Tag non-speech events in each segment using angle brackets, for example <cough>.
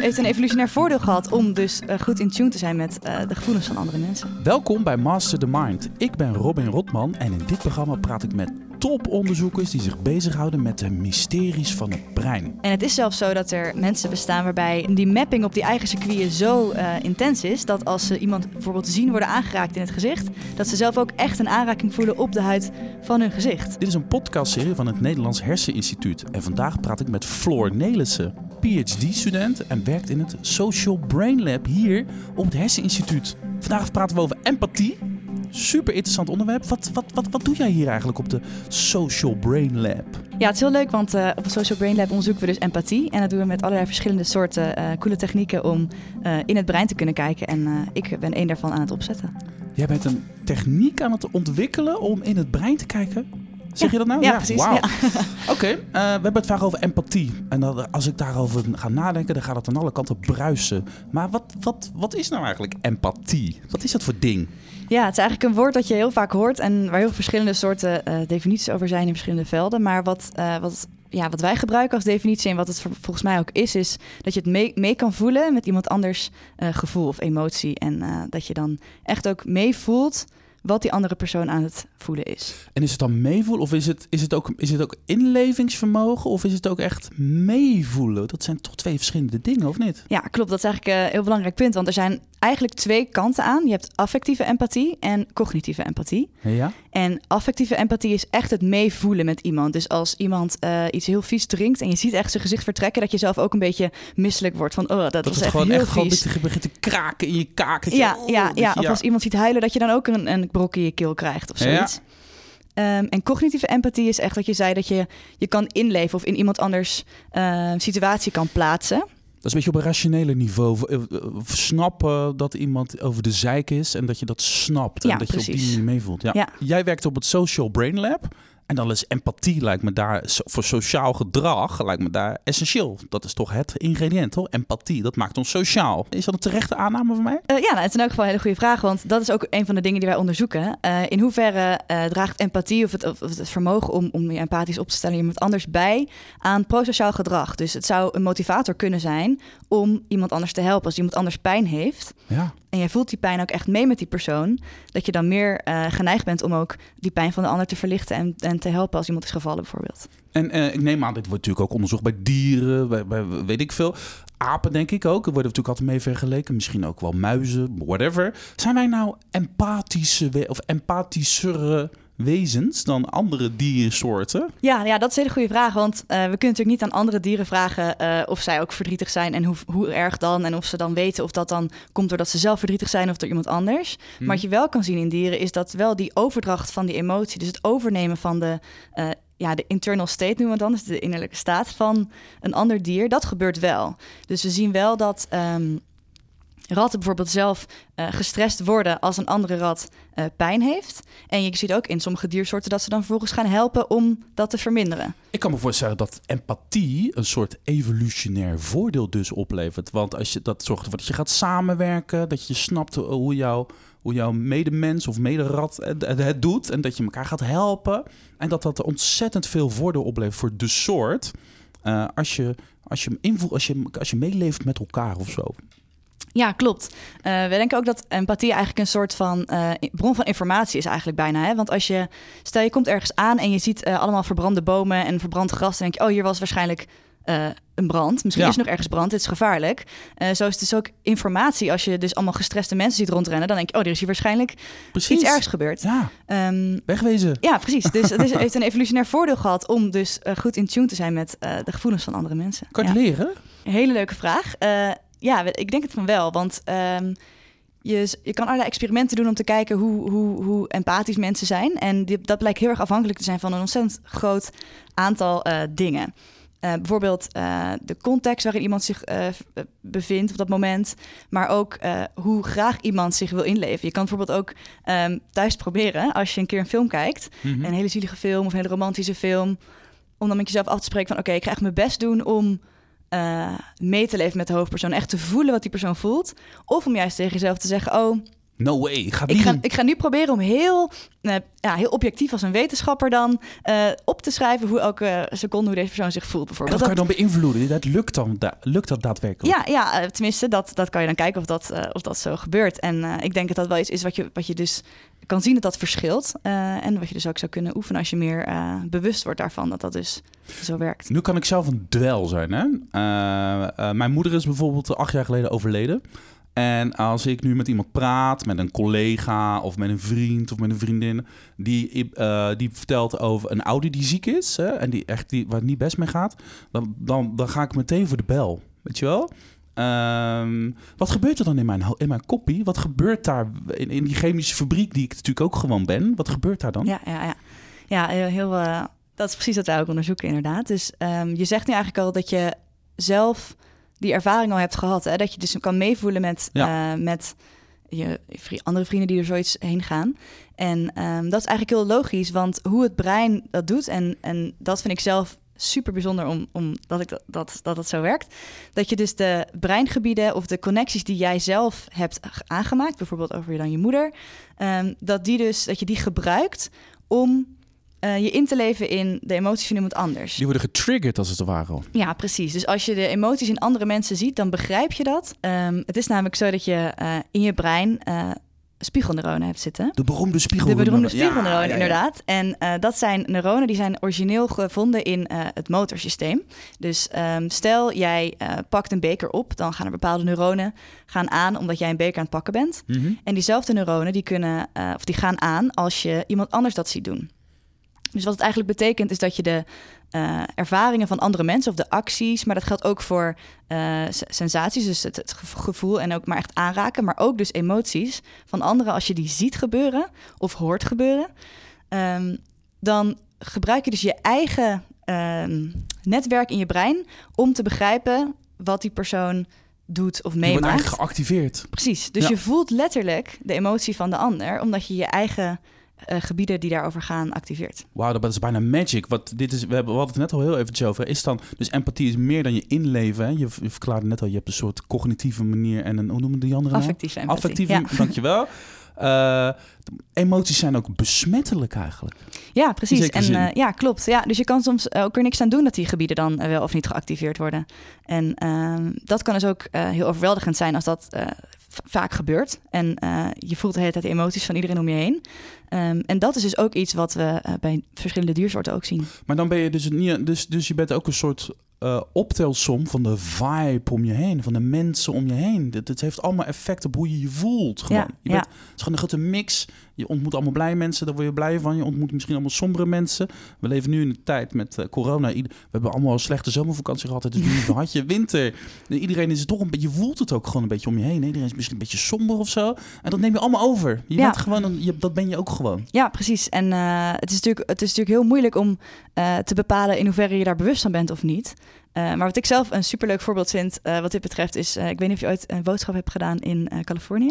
heeft een evolutionair voordeel gehad om dus uh, goed in tune te zijn met uh, de gevoelens van andere mensen. Welkom bij Master the Mind. Ik ben Robin Rotman en in dit programma praat ik met toponderzoekers die zich bezighouden met de mysteries van het brein. En het is zelfs zo dat er mensen bestaan waarbij die mapping op die eigen circuiten zo uh, intens is dat als ze iemand bijvoorbeeld zien worden aangeraakt in het gezicht, dat ze zelf ook echt een aanraking voelen op de huid van hun gezicht. Dit is een podcastserie van het Nederlands Herseninstituut en vandaag praat ik met Floor Nelissen, PhD-student en werkt in het Social Brain Lab hier op het Herseninstituut. Vandaag praten we over empathie super interessant onderwerp. Wat, wat, wat, wat doe jij hier eigenlijk op de Social Brain Lab? Ja, het is heel leuk, want uh, op de Social Brain Lab onderzoeken we dus empathie. En dat doen we met allerlei verschillende soorten uh, coole technieken om uh, in het brein te kunnen kijken. En ik ben één daarvan aan het opzetten. Jij bent een techniek aan het ontwikkelen om in het brein te kijken? Zeg je dat nou? Ja, precies. Wow. <laughs> Oké, okay, uh, we hebben het vaak over empathie. En dat, als ik daarover ga nadenken, dan gaat het aan alle kanten bruisen. Maar wat, wat, wat is nou eigenlijk empathie? Wat is dat voor ding? Ja, het is eigenlijk een woord dat je heel vaak hoort en waar heel verschillende soorten uh, definities over zijn in verschillende velden. Maar wat, uh, wat, ja, wat wij gebruiken als definitie en wat het volgens mij ook is, is dat je het mee, mee kan voelen met iemand anders uh, gevoel of emotie. En dat je dan echt ook meevoelt wat die andere persoon aan het voelen is. En is het dan meevoelen of is het, is het, ook, is het ook inlevingsvermogen of is het ook echt meevoelen? Dat zijn toch twee verschillende dingen, of niet? Ja, klopt. Dat is eigenlijk een heel belangrijk punt, want er zijn eigenlijk twee kanten aan. Je hebt affectieve empathie en cognitieve empathie. Ja. En affectieve empathie is echt het meevoelen met iemand. Dus als iemand uh, iets heel vies drinkt en je ziet echt zijn gezicht vertrekken, dat je zelf ook een beetje misselijk wordt van, oh, dat, dat was het echt gewoon heel echt vies. gewoon begint te kraken in je kaak. je- Ja, oh, ja, ja. Of als iemand ziet huilen, dat je dan ook een, een brok in je keel krijgt of zoiets. Ehm, en cognitieve empathie is echt wat je zei, dat je je kan inleven of in iemand anders eh, situatie kan plaatsen. Dat is een beetje op een rationele niveau. Eh, Snappen dat iemand over de zeik is en dat je dat snapt. Ja, en dat je op die manier meevoelt. Ja. Ja. Jij werkt op het Social Brain Lab. En dan is empathie, lijkt me daar, voor sociaal gedrag, lijkt me daar essentieel. Dat is toch het ingrediënt, hoor? Empathie, dat maakt ons sociaal. Is dat een terechte aanname van mij? Eh, ja, nou, het is in elk geval een hele goede vraag, want dat is ook een van de dingen die wij onderzoeken. Eh, in hoeverre eh, draagt empathie of het, of het vermogen om, om je empathisch op te stellen iemand anders bij aan prosociaal gedrag? Dus het zou een motivator kunnen zijn om iemand anders te helpen. Als iemand anders pijn heeft Ja. En jij voelt die pijn ook echt mee met die persoon, dat je dan meer eh, geneigd bent om ook die pijn van de ander te verlichten en, en te helpen als iemand is gevallen bijvoorbeeld. En eh, ik neem aan, dit wordt natuurlijk ook onderzocht bij dieren, bij, weet ik veel. Apen denk ik ook, er worden natuurlijk altijd mee vergeleken. Misschien ook wel muizen, whatever. Zijn wij nou empathische we- of empathischere wezens dan andere diersoorten? Ja, ja, dat is een hele goede vraag. Want eh, we kunnen natuurlijk niet aan andere dieren vragen eh, of zij ook verdrietig zijn en hoe, hoe erg dan. En of ze dan weten of dat dan komt doordat ze zelf verdrietig zijn of door iemand anders. Maar wat je wel kan zien in dieren is dat wel die overdracht van die emotie, dus het overnemen van de, eh, ja, de internal state noemen we dan, dus de innerlijke staat van een ander dier, dat gebeurt wel. Dus we zien wel dat ehm, ratten bijvoorbeeld zelf eh, gestrest worden als een andere rat eh, pijn heeft. En je ziet ook in sommige diersoorten dat ze dan vervolgens gaan helpen om dat te verminderen. Ik kan me voorstellen dat empathie een soort evolutionair voordeel dus oplevert. Want als je dat zorgt ervoor dat je gaat samenwerken, dat je snapt hoe, jouw hoe jouw medemens of mederat het, doet en dat je elkaar gaat helpen. En dat dat ontzettend veel voordeel oplevert voor de soort. eh, als, je, als, je, als, je, als je meeleeft met elkaar of zo. Ja, klopt. Eh we denken ook dat empathie eigenlijk een soort van eh, bron van informatie is eigenlijk bijna. Hè? Want als je, stel je komt ergens aan en je ziet eh, allemaal verbrande bomen en verbrand gras, dan denk je, oh, hier was waarschijnlijk een brand. Misschien Ja. is er nog ergens brand, dit is gevaarlijk. Zo is het dus ook informatie. Als je dus allemaal gestreste mensen ziet rondrennen, dan denk je, oh, er is hier waarschijnlijk Precies. iets ergs gebeurd. Ja, Ehm, wegwezen. ja, precies. Dus het is- <laughs> heeft een evolutionair voordeel gehad om dus goed in tune te zijn met de gevoelens van andere mensen. Kan je Ja. leren? Hele leuke vraag. Ja, ik denk het van wel. Want ehm, je, je kan allerlei experimenten doen om te kijken hoe, hoe, hoe empathisch mensen zijn. En die, dat blijkt heel erg afhankelijk te zijn van een ontzettend groot aantal eh, dingen. Eh, bijvoorbeeld eh, de context waarin iemand zich bevindt op dat moment. Maar ook hoe graag iemand zich wil inleven. Je kan bijvoorbeeld ook ehm, thuis proberen, als je een keer een film kijkt. Mhm. Een hele zielige film of een hele romantische film. Om dan met jezelf af te spreken van... oké, ik ga echt mijn best doen om eh, mee te leven met de hoofdpersoon. Echt te voelen wat die persoon voelt. Of om juist tegen jezelf te zeggen... oh, No way. Ga Ik ga, ik ga nu proberen om heel, eh, ja, heel objectief als een wetenschapper dan eh, op te schrijven hoe elke seconde hoe deze persoon zich voelt En bijvoorbeeld. dat kan je dan beïnvloeden. Dat lukt, dan, da- lukt dat daadwerkelijk? Ja, ja eh, tenminste, dat, dat kan je dan kijken of dat, of dat zo gebeurt. En ik denk dat dat wel iets is wat je, wat je dus kan zien dat dat verschilt. En wat je dus ook zou kunnen oefenen als je meer bewust wordt daarvan dat dat dus zo werkt. Nu kan ik zelf een dwel zijn. Hè? Mijn moeder is bijvoorbeeld acht jaar geleden overleden. En als ik nu met iemand praat, met een collega of met een vriend of met een vriendin, die, eh, die vertelt over een ouder die ziek is hè, en die echt die, waar het niet best mee gaat, dan, dan, dan ga ik meteen voor de bel. Weet je wel? Ehm, wat gebeurt er dan in mijn, in mijn koppie? Wat gebeurt daar in, die chemische fabriek, die ik natuurlijk ook gewoon ben? Wat gebeurt daar dan? Ja, ja, ja. ja heel, heel, eh, dat is precies wat wij ook onderzoeken inderdaad. Dus ehm, je zegt nu eigenlijk al dat je zelf die ervaring al hebt gehad. Hè? Dat je dus kan meevoelen met, Ja. eh, met je andere vrienden die er zoiets heen gaan. En ehm, dat is eigenlijk heel logisch, want hoe het brein dat doet... en, en dat vind ik zelf super bijzonder om, om dat, ik dat, dat, dat het zo werkt. Dat je dus de breingebieden of de connecties die jij zelf hebt aangemaakt... bijvoorbeeld over je dan je moeder... ehm, dat, die dus, dat je die gebruikt om eh, je in te leven in de emoties van iemand anders. Die worden getriggerd als het ware. Ja, precies. Dus als je de emoties in andere mensen ziet, dan begrijp je dat. Ehm, het is namelijk zo dat je eh, in je brein eh, spiegelneuronen hebt zitten. De beroemde spiegel. De beroemde Ja, spiegelneuronen, ja, ja. inderdaad. En dat zijn neuronen die zijn origineel gevonden in het motorsysteem. Dus ehm, stel jij pakt een beker op, dan gaan er bepaalde neuronen gaan aan omdat jij een beker aan het pakken bent. Mhm. En diezelfde neuronen die kunnen, of die gaan aan als je iemand anders dat ziet doen. Dus wat het eigenlijk betekent is dat je de eh, ervaringen van andere mensen of de acties, maar dat geldt ook voor eh, sensaties, dus het, het gevo- gevoel en ook maar echt aanraken, maar ook dus emoties van anderen als je die ziet gebeuren of hoort gebeuren, ehm, dan gebruik je dus je eigen ehm, netwerk in je brein om te begrijpen wat die persoon doet of Die wordt meemaakt. eigenlijk geactiveerd. Precies. Dus Ja. je voelt letterlijk de emotie van de ander, omdat je je eigen eh, gebieden die daarover gaan activeert. Wauw, dat is bijna magic. Wat dit is, we hebben we hadden het net al heel eventjes over. Is dan, dus empathie is meer dan je inleven. Hè? Je, je verklaarde net al, je hebt een soort cognitieve manier en een, hoe noemen die andere nou? Affectieve empathie. Affectieve, Ja. <laughs> dankjewel. Eh emoties zijn ook besmettelijk eigenlijk. Ja, precies. En eh, ja, klopt. Ja, dus je kan soms ook er niks aan doen dat die gebieden dan wel of niet geactiveerd worden. En ehm, dat kan dus ook heel overweldigend zijn als dat vaak gebeurt. En eh, je voelt de hele tijd de emoties van iedereen om je heen. Ehm, en dat is dus ook iets wat we eh, bij verschillende diersoorten ook zien. Maar dan ben je dus niet, dus, dus je bent ook een soort eh, optelsom van de vibe om je heen, van de mensen om je heen. Het, het heeft allemaal effect op hoe je je voelt. Gewoon. Ja, je ja. bent, het is gewoon een grote mix. Je ontmoet allemaal blij mensen, daar word je blij van. Je ontmoet misschien allemaal sombere mensen. We leven nu in een tijd met eh, corona. We hebben allemaal een slechte zomervakantie gehad. Het is nu <laughs> had je winter. Iedereen is toch een beetje, je voelt het ook gewoon een beetje om je heen. Iedereen is misschien een beetje somber of zo. En dat neem je allemaal over. Je Ja. bent gewoon, een, je, dat ben je ook gewoon. Ja, precies. En eh, het, is natuurlijk, het is natuurlijk heel moeilijk om eh, te bepalen in hoeverre je daar bewust van bent of niet. Maar wat ik zelf een superleuk voorbeeld vind, wat dit betreft, is: ik weet niet of je ooit een boodschap hebt gedaan in Californië.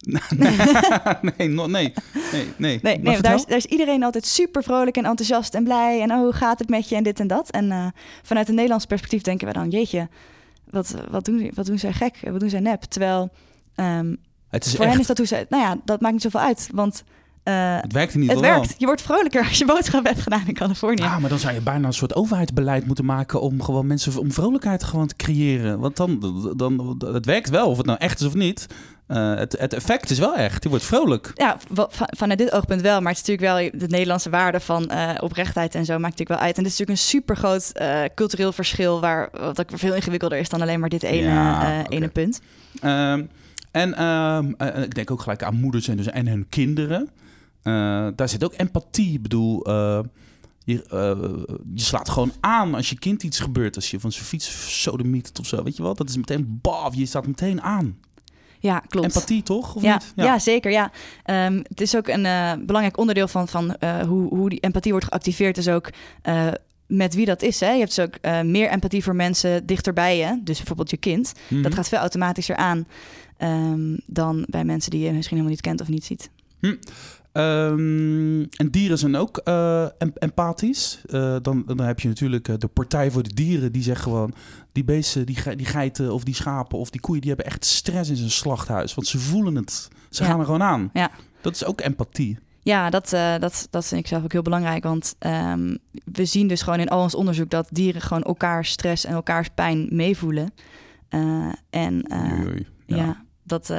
<laughs> nee, no- nee, nee, nee. Nee, nee daar, is, daar is iedereen altijd super vrolijk en enthousiast en blij. En oh, hoe gaat het met je en dit en dat. En eh, vanuit een Nederlands perspectief denken we dan: jeetje, wat, wat, doen, wat doen zij gek? Wat doen zij nep? Terwijl ehm, Het is voor echt, hen is dat hoe zij. Nou ja, dat maakt niet zoveel uit. Want eh, het werkt ieder het werkt. Je wordt vrolijker als je boodschap hebt gedaan in Californië. Ja, maar dan zou je bijna een soort overheidsbeleid moeten maken om gewoon mensen om vrolijkheid gewoon te creëren. Want dan, dan het werkt wel, of het nou echt is of niet. Eh, het, het effect is wel echt. Je wordt vrolijk. Ja, vanuit dit oogpunt wel. Maar het is natuurlijk wel de Nederlandse waarde van eh, oprechtheid en zo maakt natuurlijk wel uit. En dit is natuurlijk een super groot cultureel verschil, waar wat ook veel ingewikkelder is dan alleen maar dit ene, Ja, ene punt. Ehm, en ehm, eh, ik denk ook gelijk aan moeders en, dus, en hun kinderen. Daar zit ook empathie. Ik bedoel, je, je slaat gewoon aan als je kind iets gebeurt. Als je van zijn fiets sodemiet of zo. Weet je wat? Dat is meteen baf. Je staat meteen aan. Ja, klopt. Empathie toch? Of Ja, niet? ja. zeker. Ja. Ehm, het is ook een eh, belangrijk onderdeel van, van eh, hoe, hoe die empathie wordt geactiveerd. Is ook eh, met wie dat is. Hè? Je hebt dus ook meer empathie voor mensen dichterbij je. Dus bijvoorbeeld je kind. Mhm. Dat gaat veel automatischer aan ehm, dan bij mensen die je misschien helemaal niet kent of niet ziet. Ehm, en dieren zijn ook eh, em- empathisch. Eh, dan, dan heb je natuurlijk eh, de Partij voor de Dieren. Die zegt gewoon... die beesten, die, ge- die geiten of die schapen of die koeien... die hebben echt stress in zijn slachthuis. Want ze voelen het. Ze Ja. gaan er gewoon aan. Ja. Dat is ook empathie. Ja, dat, dat, dat vind ik zelf ook heel belangrijk. Want ehm, we zien dus gewoon in al ons onderzoek dat dieren gewoon elkaars stress en elkaars pijn meevoelen. En Oei, oei. ja. dat,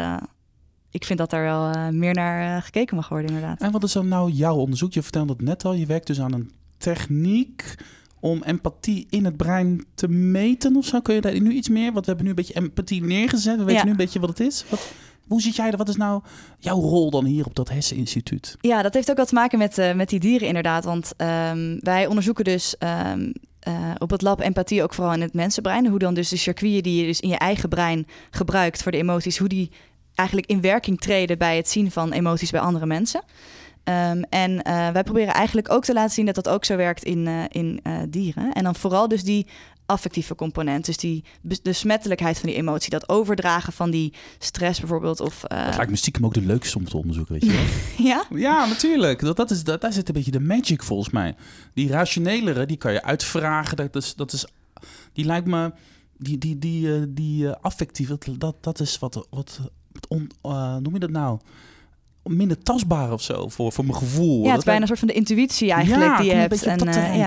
ik vind dat daar wel eh, meer naar eh, gekeken mag worden, inderdaad. En wat is dan nou jouw onderzoek? Je vertelde het net al. Je werkt dus aan een techniek om empathie in het brein te meten of zo. Kun je daar nu iets meer? Want we hebben nu een beetje empathie neergezet. We weten Ja. nu een beetje wat het is. Wat, hoe zit jij er? Wat is nou jouw rol dan hier op dat Hessen-instituut? Ja, dat heeft ook wat te maken met, eh, met die dieren inderdaad. Want ehm, wij onderzoeken dus ehm, eh, op het lab empathie ook vooral in het mensenbrein. Hoe dan dus de circuiten die je dus in je eigen brein gebruikt voor de emoties... hoe die eigenlijk in werking treden bij het zien van emoties bij andere mensen. Ehm, en eh, wij proberen eigenlijk ook te laten zien dat dat ook zo werkt in, eh, in eh, dieren. En dan vooral dus die affectieve component. Dus die bes- de smettelijkheid van die emotie. Dat overdragen van die stress bijvoorbeeld. Of, eh, Dat lijkt me stiekem ook de leukste om te onderzoeken, weet je wel? <laughs> ja? ja, natuurlijk. Dat, dat is, dat, daar zit een beetje de magic volgens mij. Die rationelere, die kan je uitvragen. Dat is, dat is, die lijkt me... Die, die, die, die eh, affectieve, dat, dat, dat is wat, wat on, eh, noem je dat nou? Minder tastbaar of zo, voor, voor mijn gevoel. Ja, het is bijna een soort van de intuïtie eigenlijk Ja, die je hebt. dat eh,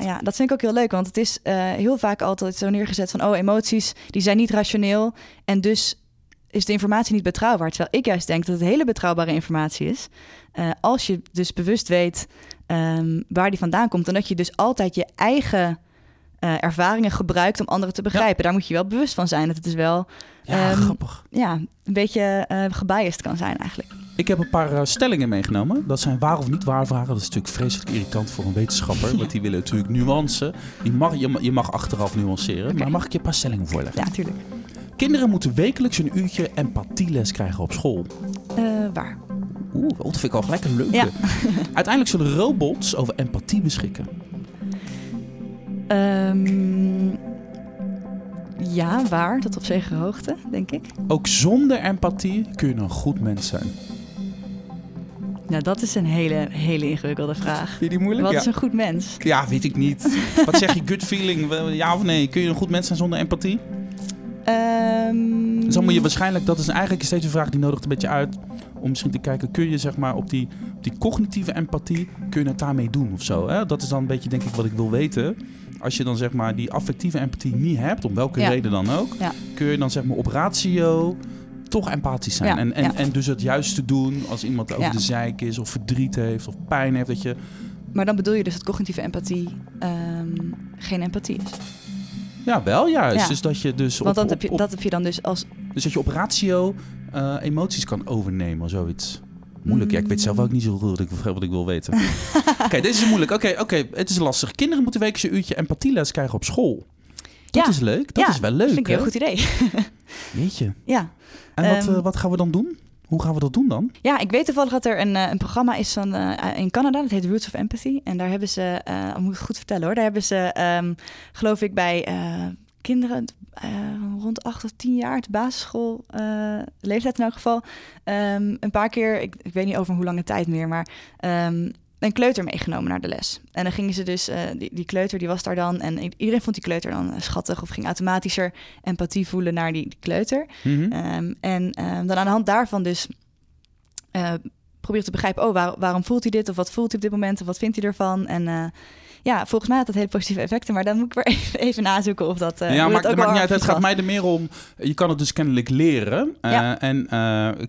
ja, dat vind ik ook heel leuk, want het is eh, heel vaak altijd zo neergezet van... oh, emoties, die zijn niet rationeel en dus is de informatie niet betrouwbaar. Terwijl ik juist denk dat het hele betrouwbare informatie is. Als je dus bewust weet ehm, waar die vandaan komt... en dat je dus altijd je eigen eh, ervaringen gebruikt om anderen te begrijpen. Daar moet je wel bewust van zijn. Dat het dus wel Ja, Ehm, grappig. ja, een beetje eh gebiased kan zijn eigenlijk. Ik heb een paar eh, stellingen meegenomen. Dat zijn waar of niet waar vragen. Dat is natuurlijk vreselijk irritant voor een wetenschapper. <laughs> Want die willen natuurlijk nuance. Die mag, je, je mag achteraf nuanceren. Maar mag ik je een paar stellingen voorleggen? Ja, natuurlijk. Kinderen moeten wekelijks een uurtje empathieles krijgen op school. Waar? Oeh, dat vind ik al gelijk een leuke. Ja. Uiteindelijk zullen robots over empathie beschikken. Ehm, ja, waar? Tot op zekere hoogte, denk ik. Ook zonder empathie kun je een goed mens zijn. Nou, dat is een hele, hele ingewikkelde vraag. Vind je die moeilijk? Wat ja. is een goed mens? ja, weet ik niet. <laughs> Wat zeg je, gut feeling? Ja of nee? Kun je een goed mens zijn zonder empathie? Dus dan moet je waarschijnlijk, dat is eigenlijk steeds een vraag die nodigt een beetje uit. Om misschien te kijken, kun je zeg maar op die, op die cognitieve empathie, kun je het daarmee doen of zo? Hè? Dat is dan een beetje denk ik wat ik wil weten. Als je dan zeg maar die affectieve empathie niet hebt, om welke Ja. reden dan ook, Ja. kun je dan zeg maar op ratio toch empathisch zijn. Ja, En, en, en dus het juiste doen als iemand over de zeik is of verdriet heeft of pijn heeft. Dat je, Maar dan bedoel je dus dat cognitieve empathie ehm, geen empathie is. ja, wel juist. Ja. Dus dat je dus op, Want dan op- heb je, op- dat heb je dan dus als... Dus dat je op ratio eh, emoties kan overnemen, zoiets. Moeilijk, ja. Ik weet zelf ook niet zo goed wat ik, wat ik wil weten. <laughs> Oké, deze is moeilijk. Oké, oké, het is lastig. Kinderen moeten wekelijks een uurtje empathieles krijgen op school. Dat Ja. is leuk. Dat Ja, is wel leuk, vind ik een heel goed idee. <laughs> Jeetje. ja. En wat, Ehm, eh, wat gaan we dan doen? Hoe gaan we dat doen dan? ja, ik weet toevallig dat er een, eh, een programma is van, eh, in Canada. Dat heet Roots of Empathy. En daar hebben ze, eh moet ik het goed vertellen hoor. Daar hebben ze, ehm, geloof ik, bij kinderen eh, rond 8 of 10 jaar, de basisschool eh, leeftijd in elk geval, ehm, een paar keer, ik, ik weet niet over hoe lange tijd meer, maar ehm, een kleuter meegenomen naar de les. En dan gingen ze dus, eh, die, die kleuter die was daar dan en iedereen vond die kleuter dan schattig of ging automatischer empathie voelen naar die, die kleuter. Mhm. Ehm, en dan aan de hand daarvan dus probeer te begrijpen, oh, waar- waarom voelt hij dit? Of wat voelt hij op dit moment? Of wat vindt hij ervan? En eh, ja, volgens mij had dat hele positieve effecten. Maar dan moet ik weer <laughs> even, even nazoeken of dat. eh ja, maar dat maakt niet uit. Het gaat mij er meer om. Je kan het dus kennelijk leren. Eh, Ja. En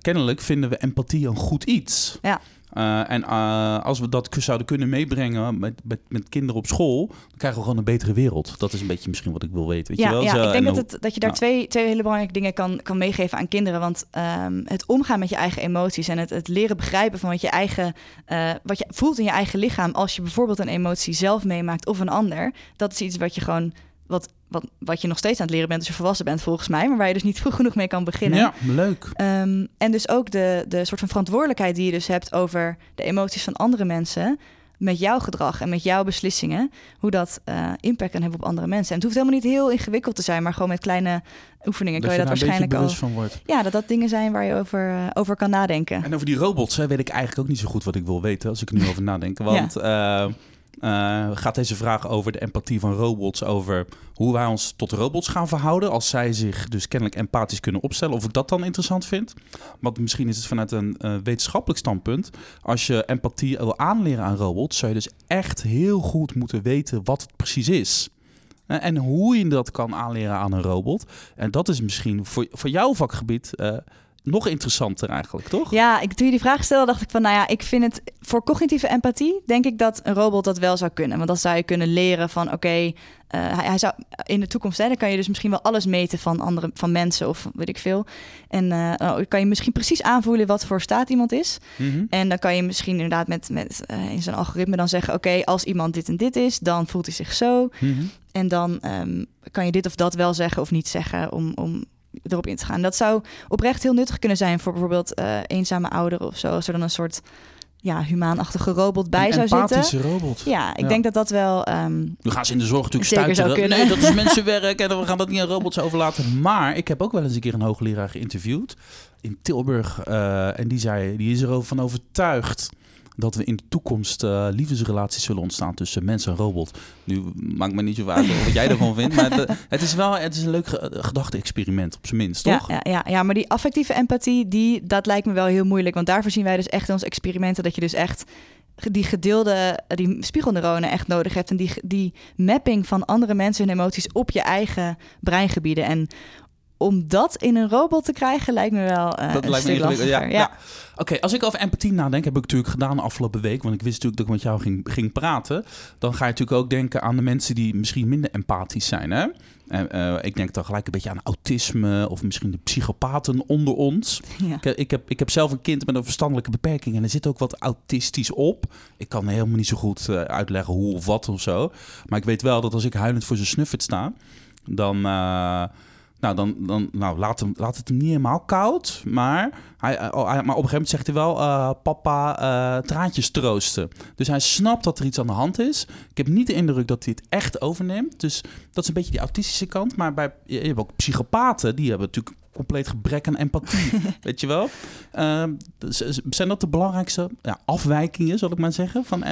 kennelijk vinden we empathie een goed iets. Ja. Eh, en eh, als we dat zouden kunnen meebrengen met, met, met kinderen op school, dan krijgen we gewoon een betere wereld. Dat is een beetje misschien wat ik wil weten. Weet Ja, je wel? ja Zo, ik en denk dat, het, dat je daar twee, twee hele belangrijke dingen kan, kan meegeven aan kinderen. Want ehm, het omgaan met je eigen emoties en het, het leren begrijpen van wat je, eigen, eh, wat je voelt in je eigen lichaam. Als je bijvoorbeeld een emotie zelf meemaakt of een ander. Dat is iets wat je gewoon. Wat, wat, wat je nog steeds aan het leren bent als je volwassen bent, volgens mij. Maar waar je dus niet vroeg genoeg mee kan beginnen. Ja, leuk. Ehm, en dus ook de, de soort van verantwoordelijkheid die je dus hebt over de emoties van andere mensen. met jouw gedrag en met jouw beslissingen, hoe dat uh, impact kan hebben op andere mensen. En het hoeft helemaal niet heel ingewikkeld te zijn, maar gewoon met kleine oefeningen dat kan je, dat waarschijnlijk al. Van wordt. Ja, dat dat dingen zijn waar je over, uh, over kan nadenken. En over die robots hè, weet ik eigenlijk ook niet zo goed wat ik wil weten als ik er nu over nadenk. Want ja. uh, uh, gaat deze vraag over de empathie van robots, over hoe wij ons tot robots gaan verhouden als zij zich dus kennelijk empathisch kunnen opstellen. Of ik dat dan interessant vind. Want misschien is het vanuit een uh, wetenschappelijk standpunt. Als je empathie wil aanleren aan robots, zou je dus echt heel goed moeten weten wat het precies is. Uh, en hoe je dat kan aanleren aan een robot. En dat is misschien voor, voor jouw vakgebied nog interessanter eigenlijk, toch? Ja, ik, toen je die vraag stelde, dacht ik van, nou ja, ik vind het voor cognitieve empathie, denk ik dat een robot dat wel zou kunnen. Want dan zou je kunnen leren van, oké, okay, uh, eh, hij, hij, zou in de toekomst, hè, dan kan je dus misschien wel alles meten van andere, van mensen of weet ik veel. En uh, kan je misschien precies aanvoelen wat voor staat iemand is. Mm -hmm. En dan kan je misschien inderdaad met, met uh, in zijn algoritme dan zeggen, oké, okay, als iemand dit en dit is, dan voelt hij zich zo. Mm -hmm. En dan um, kan je dit of dat wel zeggen of niet zeggen om, om erop in te gaan. Dat zou oprecht heel nuttig kunnen zijn voor bijvoorbeeld uh, eenzame ouderen of zo. Als er dan een soort ja, humaanachtige robot bij een zou zitten. empathische robot. Ja, ik denk dat dat wel... Um, we gaan ze in de zorg natuurlijk kunnen. Nee, dat is mensenwerk en we gaan dat niet aan robots overlaten. Maar ik heb ook wel eens een keer een hoogleraar geïnterviewd in Tilburg. Uh, en die zei, die is erover van overtuigd dat we in de toekomst uh, liefdesrelaties zullen ontstaan tussen mens en robot. Nu maakt me niet zo uit wat jij ervan vindt, maar het, het, is wel het is een leuk gedachte-experiment, op zijn minst, toch? Ja, ja, ja, maar die affectieve empathie, die, dat lijkt me wel heel moeilijk. Want daarvoor zien wij dus echt in onze experimenten dat je dus echt die gedeelde, die spiegelneuronen echt nodig hebt. En die, die mapping van andere mensen hun emoties op je eigen breingebieden. En om dat in een robot te krijgen lijkt me wel uh, dat een lijkt me lastiger. Ja, ja. ja. Oké, als ik over empathie nadenk, heb ik natuurlijk gedaan de afgelopen week, want ik wist natuurlijk dat ik met jou ging, ging praten. Dan ga je natuurlijk ook denken aan de mensen die misschien minder empathisch zijn. Hè? Uh, ik denk dan gelijk een beetje aan autisme of misschien de psychopaten onder ons. Ja. Ik, ik, heb, ik heb zelf een kind met een verstandelijke beperking en er zit ook wat autistisch op. Ik kan helemaal niet zo goed uh, uitleggen hoe of wat of zo. Maar ik weet wel dat als ik huilend voor zijn snuffert sta, dan nou, dan, dan nou, laat, hem, laat het hem niet helemaal koud. Maar, hij, eh, oh, maar op een gegeven moment zegt hij wel: uh, Papa, uh, traantjes troosten. Dus hij snapt dat er iets aan de hand is. Ik heb niet de indruk dat hij het echt overneemt. Dus dat is een beetje die autistische kant. Maar bij, je hebt ook psychopaten, die hebben natuurlijk compleet gebrek aan empathie. <laughs> weet je wel? Uh, zijn dat de belangrijkste ja, afwijkingen, zal ik maar zeggen? Van,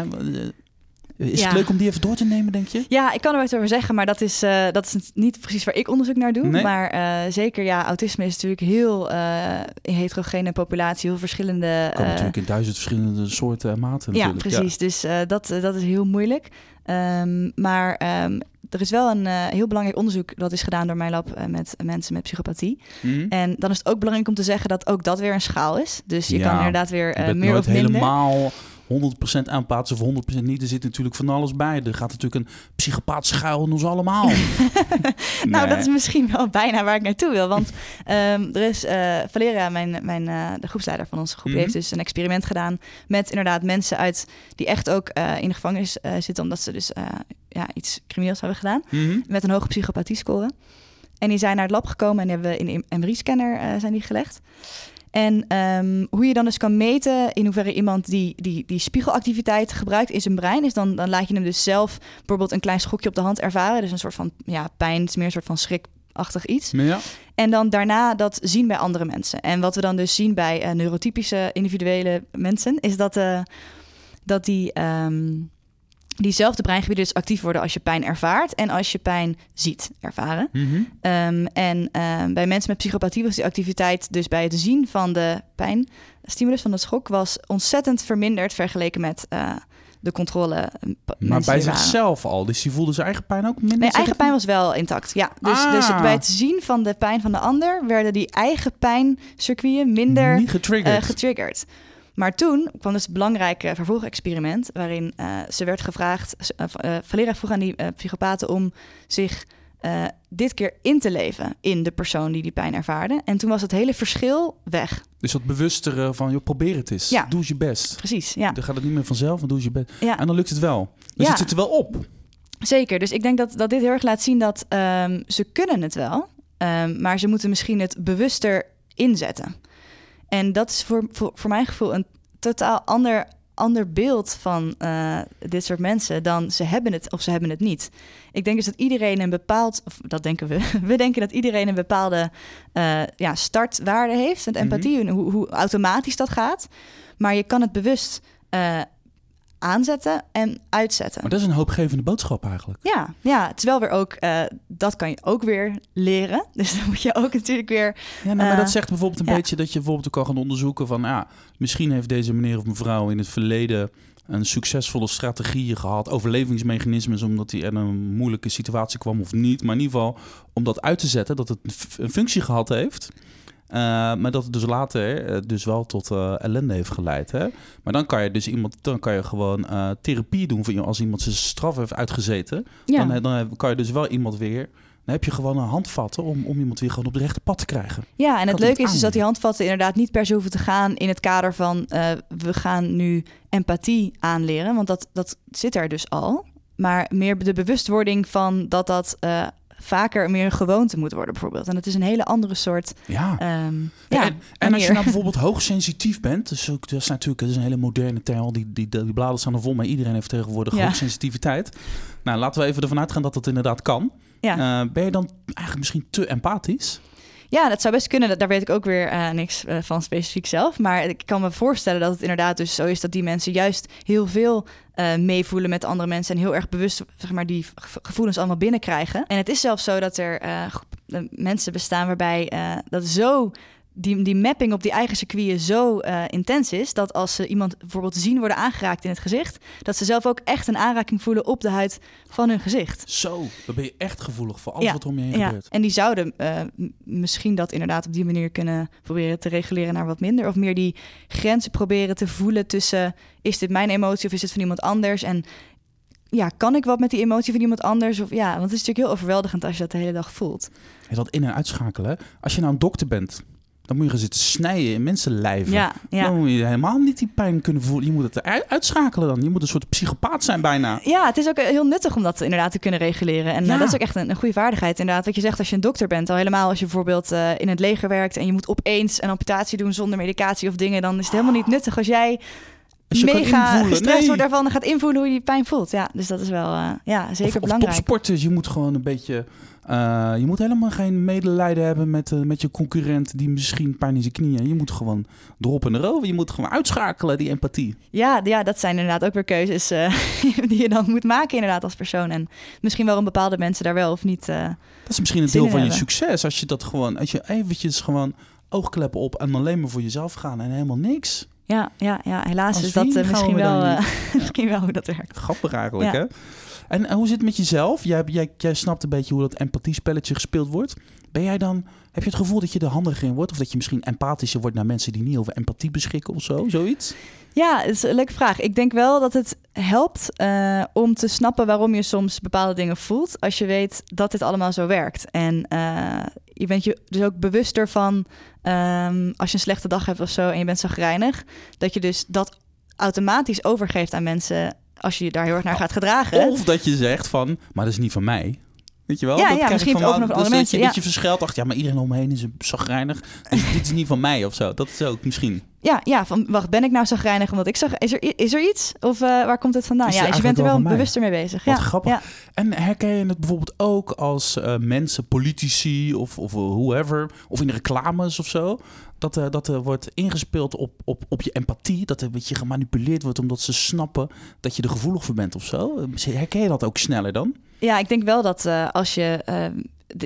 is het leuk om die even door te nemen, denk je? Ja, ik kan er wat over zeggen, maar dat is, uh, dat is niet precies waar ik onderzoek naar doe. Nee? Maar uh, zeker, ja, autisme is natuurlijk heel uh, heterogene populatie, heel verschillende... Kan natuurlijk in duizend verschillende soorten en maten Ja, precies. Ja. Dus dat, dat is heel moeilijk. Um, maar um, er is wel een uh, heel belangrijk onderzoek dat is gedaan door mijn lab uh, met mensen met psychopathie. Mm. En dan is het ook belangrijk om te zeggen dat ook dat weer een schaal is. Dus je ja, kan inderdaad weer uh, meer of minder. helemaal 100% aanpassen of 100% niet. Er zit natuurlijk van alles bij. Er gaat natuurlijk een psychopaat schuil in ons allemaal. <laughs> nou, dat is misschien wel bijna waar ik naartoe wil. Want um, er is uh, Valeria, mijn, mijn, uh, de groepsleider van onze groep, mm -hmm. heeft dus een experiment gedaan met inderdaad mensen uit die echt ook uh, in de gevangenis zitten, omdat ze dus ja, iets crimineels hebben gedaan. Mm -hmm. Met een hoge psychopathie-score. En die zijn naar het lab gekomen en hebben we in een MRI-scanner zijn die gelegd. En um, hoe je dan dus kan meten in hoeverre iemand die, die, die spiegelactiviteit gebruikt in zijn brein, is dan, dan laat je hem dus zelf bijvoorbeeld een klein schokje op de hand ervaren. Dus een soort van ja, pijn, het is meer een soort van schrikachtig iets. Ja. En dan daarna dat zien bij andere mensen. En wat we dan dus zien bij uh, neurotypische individuele mensen, is dat, uh, dat die. Um, diezelfde breingebieden dus actief worden als je pijn ervaart en als je pijn ziet ervaren. Mm -hmm. um, en um, bij mensen met psychopathie was die activiteit dus bij het zien van de pijnstimulus van de schok was ontzettend verminderd vergeleken met uh, de controle. Maar bij zichzelf al, dus die voelde zijn eigen pijn ook minder? Nee, eigen pijn was wel intact, ja. Dus, ah. dus bij het zien van de pijn van de ander werden die eigen pijncircuiten minder Niet getriggerd. Uh, getriggerd. Maar toen kwam dus het belangrijke vervolgexperiment, waarin uh, ze werd gevraagd, uh, Valeria vroeg aan die psychopaten om zich dit keer in te leven in de persoon die die pijn ervaarde. En toen was het hele verschil weg. Dus dat bewustere van, joh, probeer het eens. Ja. Doe je best. Precies, ja. Dan gaat het niet meer vanzelf, maar doe je best. Ja. En dan lukt het wel. Dus ja. het zit er wel op. Zeker, dus ik denk dat, dat dit heel erg laat zien dat um, ze kunnen het wel. Um, maar ze moeten misschien het bewuster inzetten. En dat is voor, voor, voor mijn gevoel een totaal ander ander beeld van eh, dit soort mensen dan ze hebben het of ze hebben het niet. Ik denk dus dat iedereen een bepaald, of dat denken we, <laughs> we denken dat iedereen een bepaalde uh, ja, startwaarde heeft met empathie en hoe, hoe, automatisch dat gaat. Maar je kan het bewust uh, aanzetten en uitzetten. Maar dat is een hoopgevende boodschap eigenlijk. Ja, ja terwijl weer ook, uh, dat kan je ook weer leren. <laughs> Dus dan moet je ook natuurlijk weer... Ja, nou, maar dat zegt bijvoorbeeld een beetje dat je bijvoorbeeld ook kan gaan onderzoeken van... ja, misschien heeft deze meneer of mevrouw in het verleden een succesvolle strategie gehad, overlevingsmechanismes, omdat hij in een moeilijke situatie kwam of niet. Maar in ieder geval om dat uit te zetten, dat het een functie gehad heeft. Uh, maar dat het dus later uh, dus wel tot uh, ellende heeft geleid. Hè? Maar dan kan je dus iemand, dan kan je gewoon therapie doen voor als iemand zijn straf heeft uitgezeten. Ja. Dan, dan kan je dus wel iemand weer dan heb je gewoon een handvatten om, om iemand weer gewoon op de rechte pad te krijgen. Ja, en het leuke is dus dat die handvatten inderdaad niet per se hoeven te gaan in het kader van we gaan nu empathie aanleren, want dat, dat zit er dus al. Maar meer de bewustwording van dat dat vaker meer een gewoonte moet worden, bijvoorbeeld. En het is een hele andere soort. Ja. Um, ja en, en als je nou <laughs> bijvoorbeeld hoogsensitief bent, dus ook, dat is natuurlijk dat is een hele moderne term. Die, die, die bladeren staan er vol, maar iedereen heeft tegenwoordig ja. hoogsensitiviteit. Nou, laten we even ervan uitgaan dat dat inderdaad kan. Ja. Uh, ben je dan eigenlijk misschien te empathisch? Ja, dat zou best kunnen. Daar weet ik ook weer uh, niks uh, van specifiek zelf. Maar ik kan me voorstellen dat het inderdaad dus zo is dat die mensen juist heel veel uh, meevoelen met andere mensen en heel erg bewust zeg maar, die gevoelens allemaal binnenkrijgen. En het is zelfs zo dat er mensen bestaan waarbij dat zo die, die mapping op die eigen circuiten zo uh, intens is dat als ze iemand bijvoorbeeld zien worden aangeraakt in het gezicht, dat ze zelf ook echt een aanraking voelen op de huid van hun gezicht. Zo, dan ben je echt gevoelig voor alles wat om je heen ja. gebeurt. En die zouden uh, misschien dat inderdaad op die manier kunnen proberen te reguleren naar wat minder. Of meer die grenzen proberen te voelen tussen is dit mijn emotie of is het van iemand anders? En ja, kan ik wat met die emotie van iemand anders? Of ja, want het is natuurlijk heel overweldigend als je dat de hele dag voelt. Is dat in- en uitschakelen. Als je nou een dokter bent dan moet je gaan zitten snijden in mensenlijven. Ja, ja. Dan moet je helemaal niet die pijn kunnen voelen. Je moet het uitschakelen dan. Je moet een soort psychopaat zijn bijna. Ja, het is ook heel nuttig om dat inderdaad te kunnen reguleren. En eh, dat is ook echt een, een, goede vaardigheid. Inderdaad, wat je zegt als je een dokter bent. Al helemaal als je bijvoorbeeld uh, in het leger werkt... en je moet opeens een amputatie doen zonder medicatie of dingen... dan is het helemaal niet nuttig als jij... mega gestrest nee. wordt daarvan en gaat invoelen hoe je die pijn voelt. Ja, dus dat is wel uh, ja, zeker of, belangrijk. Of topsporters, je moet gewoon een beetje uh, je moet helemaal geen medelijden hebben met, uh, met je concurrent die misschien pijn in zijn knieën. Je moet gewoon erop en erover. Je moet gewoon uitschakelen, die empathie. Ja, ja dat zijn inderdaad ook weer keuzes uh, <laughs> die je dan moet maken inderdaad als persoon. En misschien wel een bepaalde mensen daar wel of niet Dat is misschien een deel van je succes. Als je dat gewoon, als je eventjes gewoon oogkleppen op en alleen maar voor jezelf gaan en helemaal niks. Ja, ja, ja helaas als is dat misschien wel, <laughs> misschien wel hoe dat werkt. Grappig eigenlijk, hè? En, hoe zit het met jezelf? Jij, jij, jij snapt een beetje hoe dat empathie-spelletje gespeeld wordt. Ben jij dan, heb je het gevoel dat je er handiger in wordt? Of dat je misschien empathischer wordt naar mensen die niet over empathie beschikken of zo? Zoiets? Ja, dat is een leuke vraag. Ik denk wel dat het helpt uh, om te snappen waarom je soms bepaalde dingen voelt. Als je weet dat dit allemaal zo werkt. En uh, je bent je dus ook bewuster van um, als je een slechte dag hebt of zo en je bent zagrijnig, dat je dus dat automatisch overgeeft aan mensen als je je daar heel erg naar gaat gedragen. Of dat je zegt van, maar dat is niet van mij. Weet je wel? Ja, dat ja misschien van, ook nog andere mensen. Dat je, ja. verschilt. Dacht, ja, maar iedereen om me heen is zagrijnig. Dus dit is niet van mij of zo. Dat is ook misschien. Ja, ja van, wacht, ben ik nou zagrijnig omdat ik zag... Is er, is er iets? Of uh, waar komt het vandaan? Ja, dus je bent er wel bewuster mee bezig. Wat ja. grappig. Ja. En herken je het bijvoorbeeld ook als uh, mensen, politici of, of whoever... of in reclames of zo... dat, uh, dat er wordt ingespeeld op, op, op je empathie... dat er een beetje gemanipuleerd wordt omdat ze snappen... dat je er gevoelig voor bent of zo? Herken je dat ook sneller dan? Ja, ik denk wel dat uh, als je. Uh,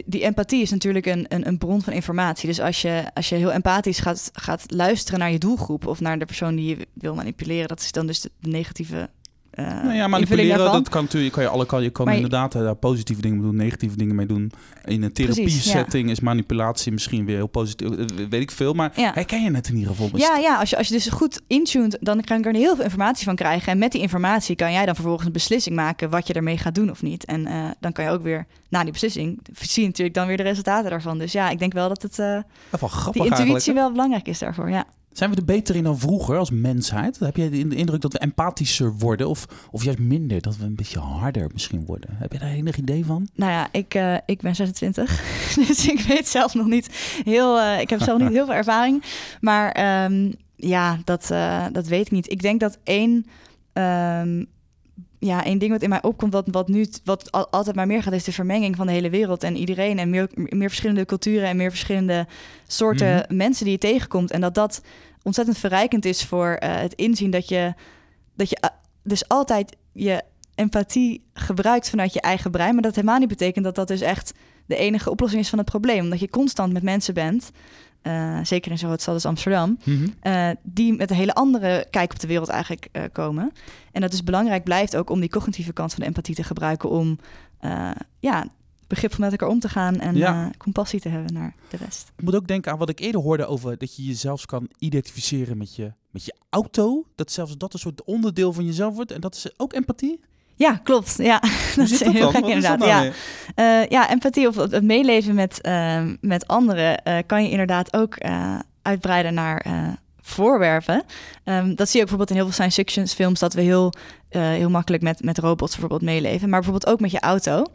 die empathie is natuurlijk een, een, een, bron van informatie. Dus als je, als je heel empathisch gaat, gaat luisteren naar je doelgroep of naar de persoon die je wil manipuleren, dat is dan dus de negatieve uh, nou ja, manipuleren, dat kan natuurlijk. Kan je alle kan je kan inderdaad uh, positieve dingen doen, negatieve dingen mee doen. In een therapie setting is manipulatie misschien weer heel positief, uh, weet ik veel. Maar ja. herken je het in ieder geval? Ja, ja als, je, als je dus goed intuned, dan kan je er heel veel informatie van krijgen. En met die informatie kan jij dan vervolgens een beslissing maken wat je ermee gaat doen of niet. En uh, dan kan je ook weer na die beslissing zie je natuurlijk dan weer de resultaten daarvan. Dus ja, ik denk wel dat het uh, dat wel grappig, die intuïtie wel belangrijk is daarvoor. Ja. Zijn we er beter in dan vroeger als mensheid? Heb jij de indruk dat we empathischer worden of, of juist minder? Dat we een beetje harder misschien worden? Heb je daar enig idee van? Nou ja, ik, uh, ik ben 26, <laughs> dus ik weet zelf nog niet heel... Uh, ik heb zelf niet <laughs> heel veel ervaring. Maar um, Ja, dat, uh, dat weet ik niet. Ik denk dat één, um, ja, één ding wat in mij opkomt, wat, wat nu wat altijd maar meer gaat, is de vermenging van de hele wereld en iedereen. En meer, meer verschillende culturen en meer verschillende soorten Mhm. mensen die je tegenkomt. En dat dat ontzettend verrijkend is voor uh, het inzien dat je, dat je uh, dus altijd je empathie gebruikt vanuit je eigen brein. Maar dat helemaal niet betekent dat dat dus echt de enige oplossing is van het probleem. Omdat je constant met mensen bent, uh, zeker in zo'n stad als Amsterdam, Mhm. uh, die met een hele andere kijk op de wereld eigenlijk uh, komen. En dat dus belangrijk blijft ook om die cognitieve kant van de empathie te gebruiken om ja, begripvol met elkaar om te gaan en Ja. compassie te hebben naar de rest. Ik moet ook denken aan wat ik eerder hoorde over dat je jezelf kan identificeren met je, met je auto. Dat zelfs dat een soort onderdeel van jezelf wordt. En dat is ook empathie. Ja, klopt. Ja, <laughs> dat is dat heel dan? gek Wat inderdaad. nou ja. Uh, ja, empathie of het meeleven met, uh, met anderen uh, kan je inderdaad ook uh, uitbreiden naar voorwerpen. Um, dat zie je ook bijvoorbeeld in heel veel science fiction films, dat we heel, heel makkelijk met, met robots bijvoorbeeld meeleven. Maar bijvoorbeeld ook met je auto.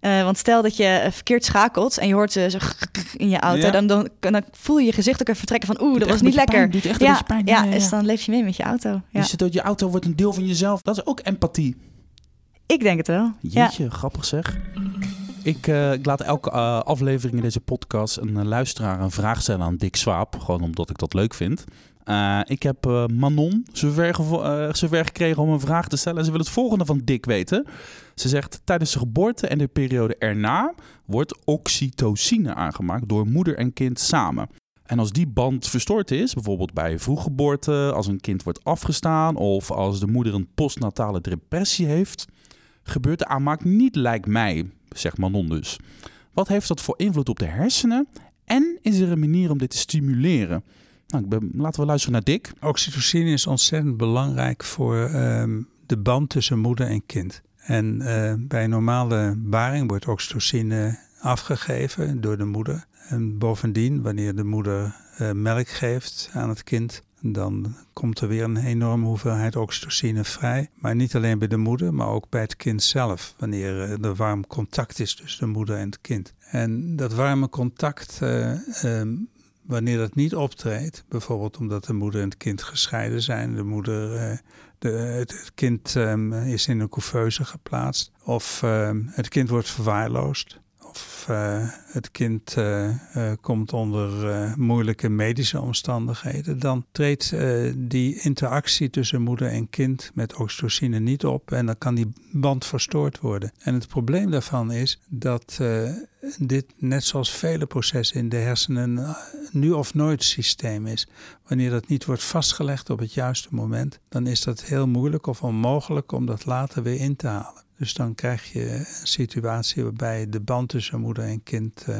Want stel dat je verkeerd schakelt en je hoort ze zo <laughs> in je auto, Ja. dan, dan, dan voel je je gezicht ook even vertrekken van oeh, dat was een niet lekker. pijn, doet echt een ja, beetje pijn. ja, Ja, ja, ja. dus dan leef je mee met je auto. Ja. Dus je auto wordt een deel van jezelf. Dat is ook empathie. Ik denk het wel. Jeetje, grappig zeg. Ik, eh, ik laat elke eh, aflevering in deze podcast een eh, luisteraar een vraag stellen aan Dick Swaap. Gewoon omdat ik dat leuk vind. Ik heb Manon zover, zover gekregen om een vraag te stellen. En ze wil het volgende van Dick weten. Ze zegt, tijdens de geboorte en de periode erna wordt oxytocine aangemaakt door moeder en kind samen. En als die band verstoord is, bijvoorbeeld bij vroeggeboorte, als een kind wordt afgestaan of als de moeder een postnatale depressie heeft, gebeurt de aanmaak niet lijkt mij, zegt Manon dus. Wat heeft dat voor invloed op de hersenen? En is er een manier om dit te stimuleren? Nou, ik ben, laten we luisteren naar Dick. Oxytocine is ontzettend belangrijk voor ehm, de band tussen moeder en kind. En eh, bij normale baring wordt oxytocine afgegeven door de moeder. En bovendien, wanneer de moeder eh, melk geeft aan het kind, dan komt er weer een enorme hoeveelheid oxytocine vrij. Maar niet alleen bij de moeder, maar ook bij het kind zelf, wanneer eh, er warm contact is tussen de moeder en het kind. En dat warme contact, eh, ehm, wanneer dat niet optreedt, bijvoorbeeld omdat de moeder en het kind gescheiden zijn, de moeder, eh, de, het, kind ehm, is in een couveuse geplaatst, of ehm, het kind wordt verwaarloosd, of uh, het kind uh, uh, komt onder moeilijke medische omstandigheden, dan treedt die interactie tussen moeder en kind met oxytocine niet op en dan kan die band verstoord worden. En het probleem daarvan is dat dit, net zoals vele processen in de hersenen, een nu of nooit systeem is. Wanneer dat niet wordt vastgelegd op het juiste moment, dan is dat heel moeilijk of onmogelijk om dat later weer in te halen. Dus dan krijg je een situatie waarbij de band tussen moeder en kind uh,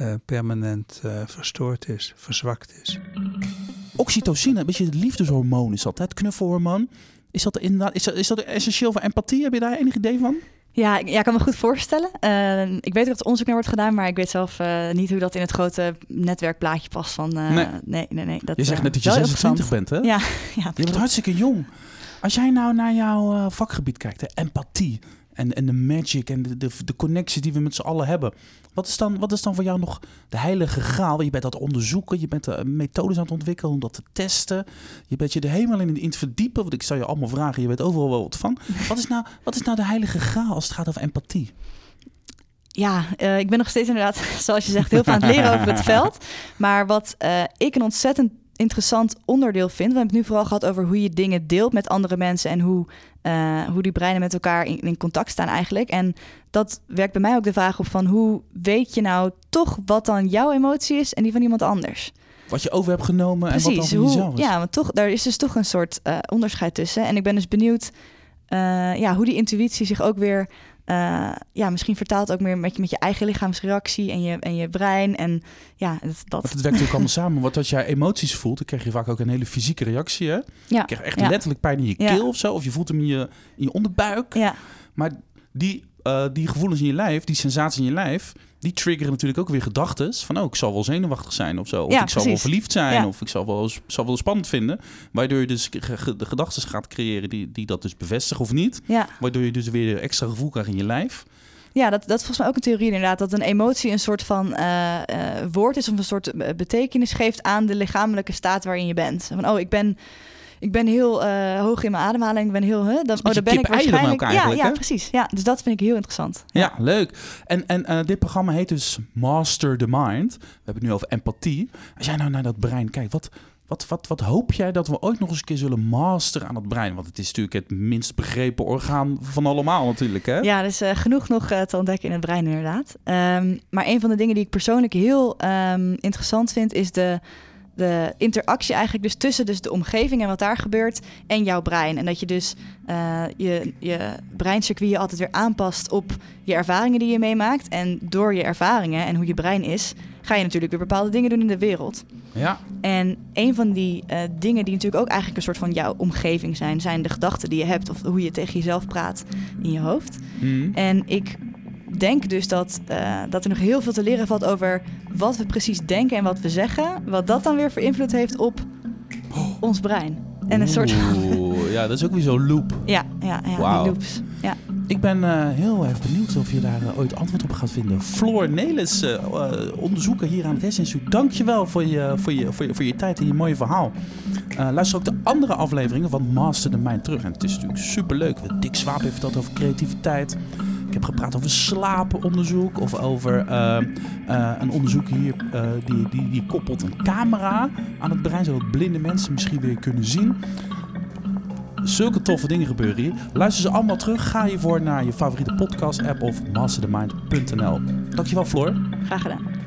uh, permanent uh, verstoord is, verzwakt is. Oxytocine, een beetje het liefdeshormoon is dat, hè? het knuffelhormoon. Is dat, inderdaad, is, dat, is dat essentieel voor empathie? Heb je daar enig idee van? Ja, ik, ja, ik kan me goed voorstellen. Uh, ik weet dat er onderzoek naar wordt gedaan, maar ik weet zelf uh, niet hoe dat in het grote netwerkplaatje past van. Uh, nee. nee, nee, nee. Dat, je zegt net dat je 26 bent, hè? Ja, <laughs> ja je bent hartstikke jong. Als jij nou naar jouw uh, vakgebied kijkt, hè, empathie en, en de magic en de, de, de connectie die we met z'n allen hebben. Wat is, dan, wat is dan voor jou nog de heilige graal? Je bent dat onderzoeken, je bent uh, methodes aan het ontwikkelen om dat te testen. Je bent je er helemaal in, in het verdiepen, want ik zou je allemaal vragen, je weet overal wel wat van. <laughs> Wat is nou, wat is nou de heilige graal als het gaat over empathie? Ja, uh, ik ben nog steeds inderdaad, <laughs> zoals je zegt, heel veel aan het leren over het veld. Maar wat uh, ik een ontzettend interessant onderdeel vind. We hebben het nu vooral gehad over hoe je dingen deelt met andere mensen en hoe, uh, hoe die breinen met elkaar in, in, contact staan eigenlijk. En dat werkt bij mij ook de vraag op van hoe weet je nou toch wat dan jouw emotie is en die van iemand anders. Wat je over hebt genomen Precies, en wat dan van hoe, jezelf is. Ja, want toch, daar is dus toch een soort uh, onderscheid tussen. En ik ben dus benieuwd uh, ja, hoe die intuïtie zich ook weer uh, ja, misschien vertaalt ook meer met je, met je eigen lichaamsreactie en je, en je brein. En ja, dat. dat. Want het werkt natuurlijk allemaal samen. Want als jij emoties voelt, dan krijg je vaak ook een hele fysieke reactie. Hè? Ja. Je krijgt echt ja. letterlijk pijn in je keel Ja. of zo. Of je voelt hem in je, in je onderbuik. Ja, Maar die, uh, die gevoelens in je lijf, die sensaties in je lijf, die triggeren natuurlijk ook weer gedachten van, oh, ik zal wel zenuwachtig zijn of zo. Of Ja, ik zal wel verliefd zijn, Ja. of ik zal wel, zal wel spannend vinden. Waardoor je dus de gedachten gaat creëren die, die dat dus bevestigen of niet. ja, Waardoor je dus weer extra gevoel krijgt in je lijf. Ja, dat, dat is volgens mij ook een theorie inderdaad. Dat een emotie een soort van eh, eh, woord is of een soort eh, betekenis geeft aan de lichamelijke staat waarin je bent. Van, oh, ik ben, ik ben heel eh, hoog in mijn ademhaling. Ik ben heel... Huh, dan, oh, dan ben ik waarschijnlijk... ook eigenlijk, ja, ja, hè? precies. Ja, dus dat vind ik heel interessant. Ja, leuk. En, en eh, dit programma heet dus Master the Mind. We hebben het nu over empathie. Als jij nou naar dat brein kijkt, wat, wat, wat, wat hoop jij dat we ooit nog eens een keer zullen masteren aan het brein? Want het is natuurlijk het minst begrepen orgaan van allemaal natuurlijk, hè? Ja, dus eh, genoeg nog te ontdekken in het brein inderdaad. Ehm, maar een van de dingen die ik persoonlijk heel ehm, interessant vind... is de, de interactie eigenlijk dus tussen dus de omgeving en wat daar gebeurt... en jouw brein. En dat je dus eh, je, je breincircuit altijd weer aanpast op je ervaringen die je meemaakt. En door je ervaringen en hoe je brein is... ga je natuurlijk weer bepaalde dingen doen in de wereld. Ja. En een van die eh, dingen die natuurlijk ook eigenlijk een soort van jouw omgeving zijn... zijn de gedachten die je hebt of hoe je tegen jezelf praat in je hoofd. Mhm. En ik denk dus dat, eh, dat er nog heel veel te leren valt over wat we precies denken en wat we zeggen. Wat dat dan weer voor invloed heeft op ons brein. En een soort Oeh, ja, dat is ook weer zo'n loop. <laughs> Ja, ja, ja die loops. Ja. Ik ben eh, heel erg benieuwd of je daar eh, ooit antwoord op gaat vinden. Floor Nelis, eh, eh, onderzoeker hier aan het Hesinstituut. Dank je wel voor je, voor, je, voor, je, voor je tijd en je mooie verhaal. Eh, luister ook de andere afleveringen van Master the Mind terug. En het is natuurlijk superleuk. Dick Swaap heeft verteld over creativiteit. Ik heb gepraat over slapenonderzoek of over eh, eh, een onderzoek hier eh, die, die, die koppelt een camera aan het brein, zodat blinde mensen misschien weer kunnen zien. Zulke toffe dingen gebeuren hier. Luister ze allemaal terug. Ga hiervoor naar je favoriete podcast app of masterthemind.nl. Dankjewel Floor. Graag gedaan.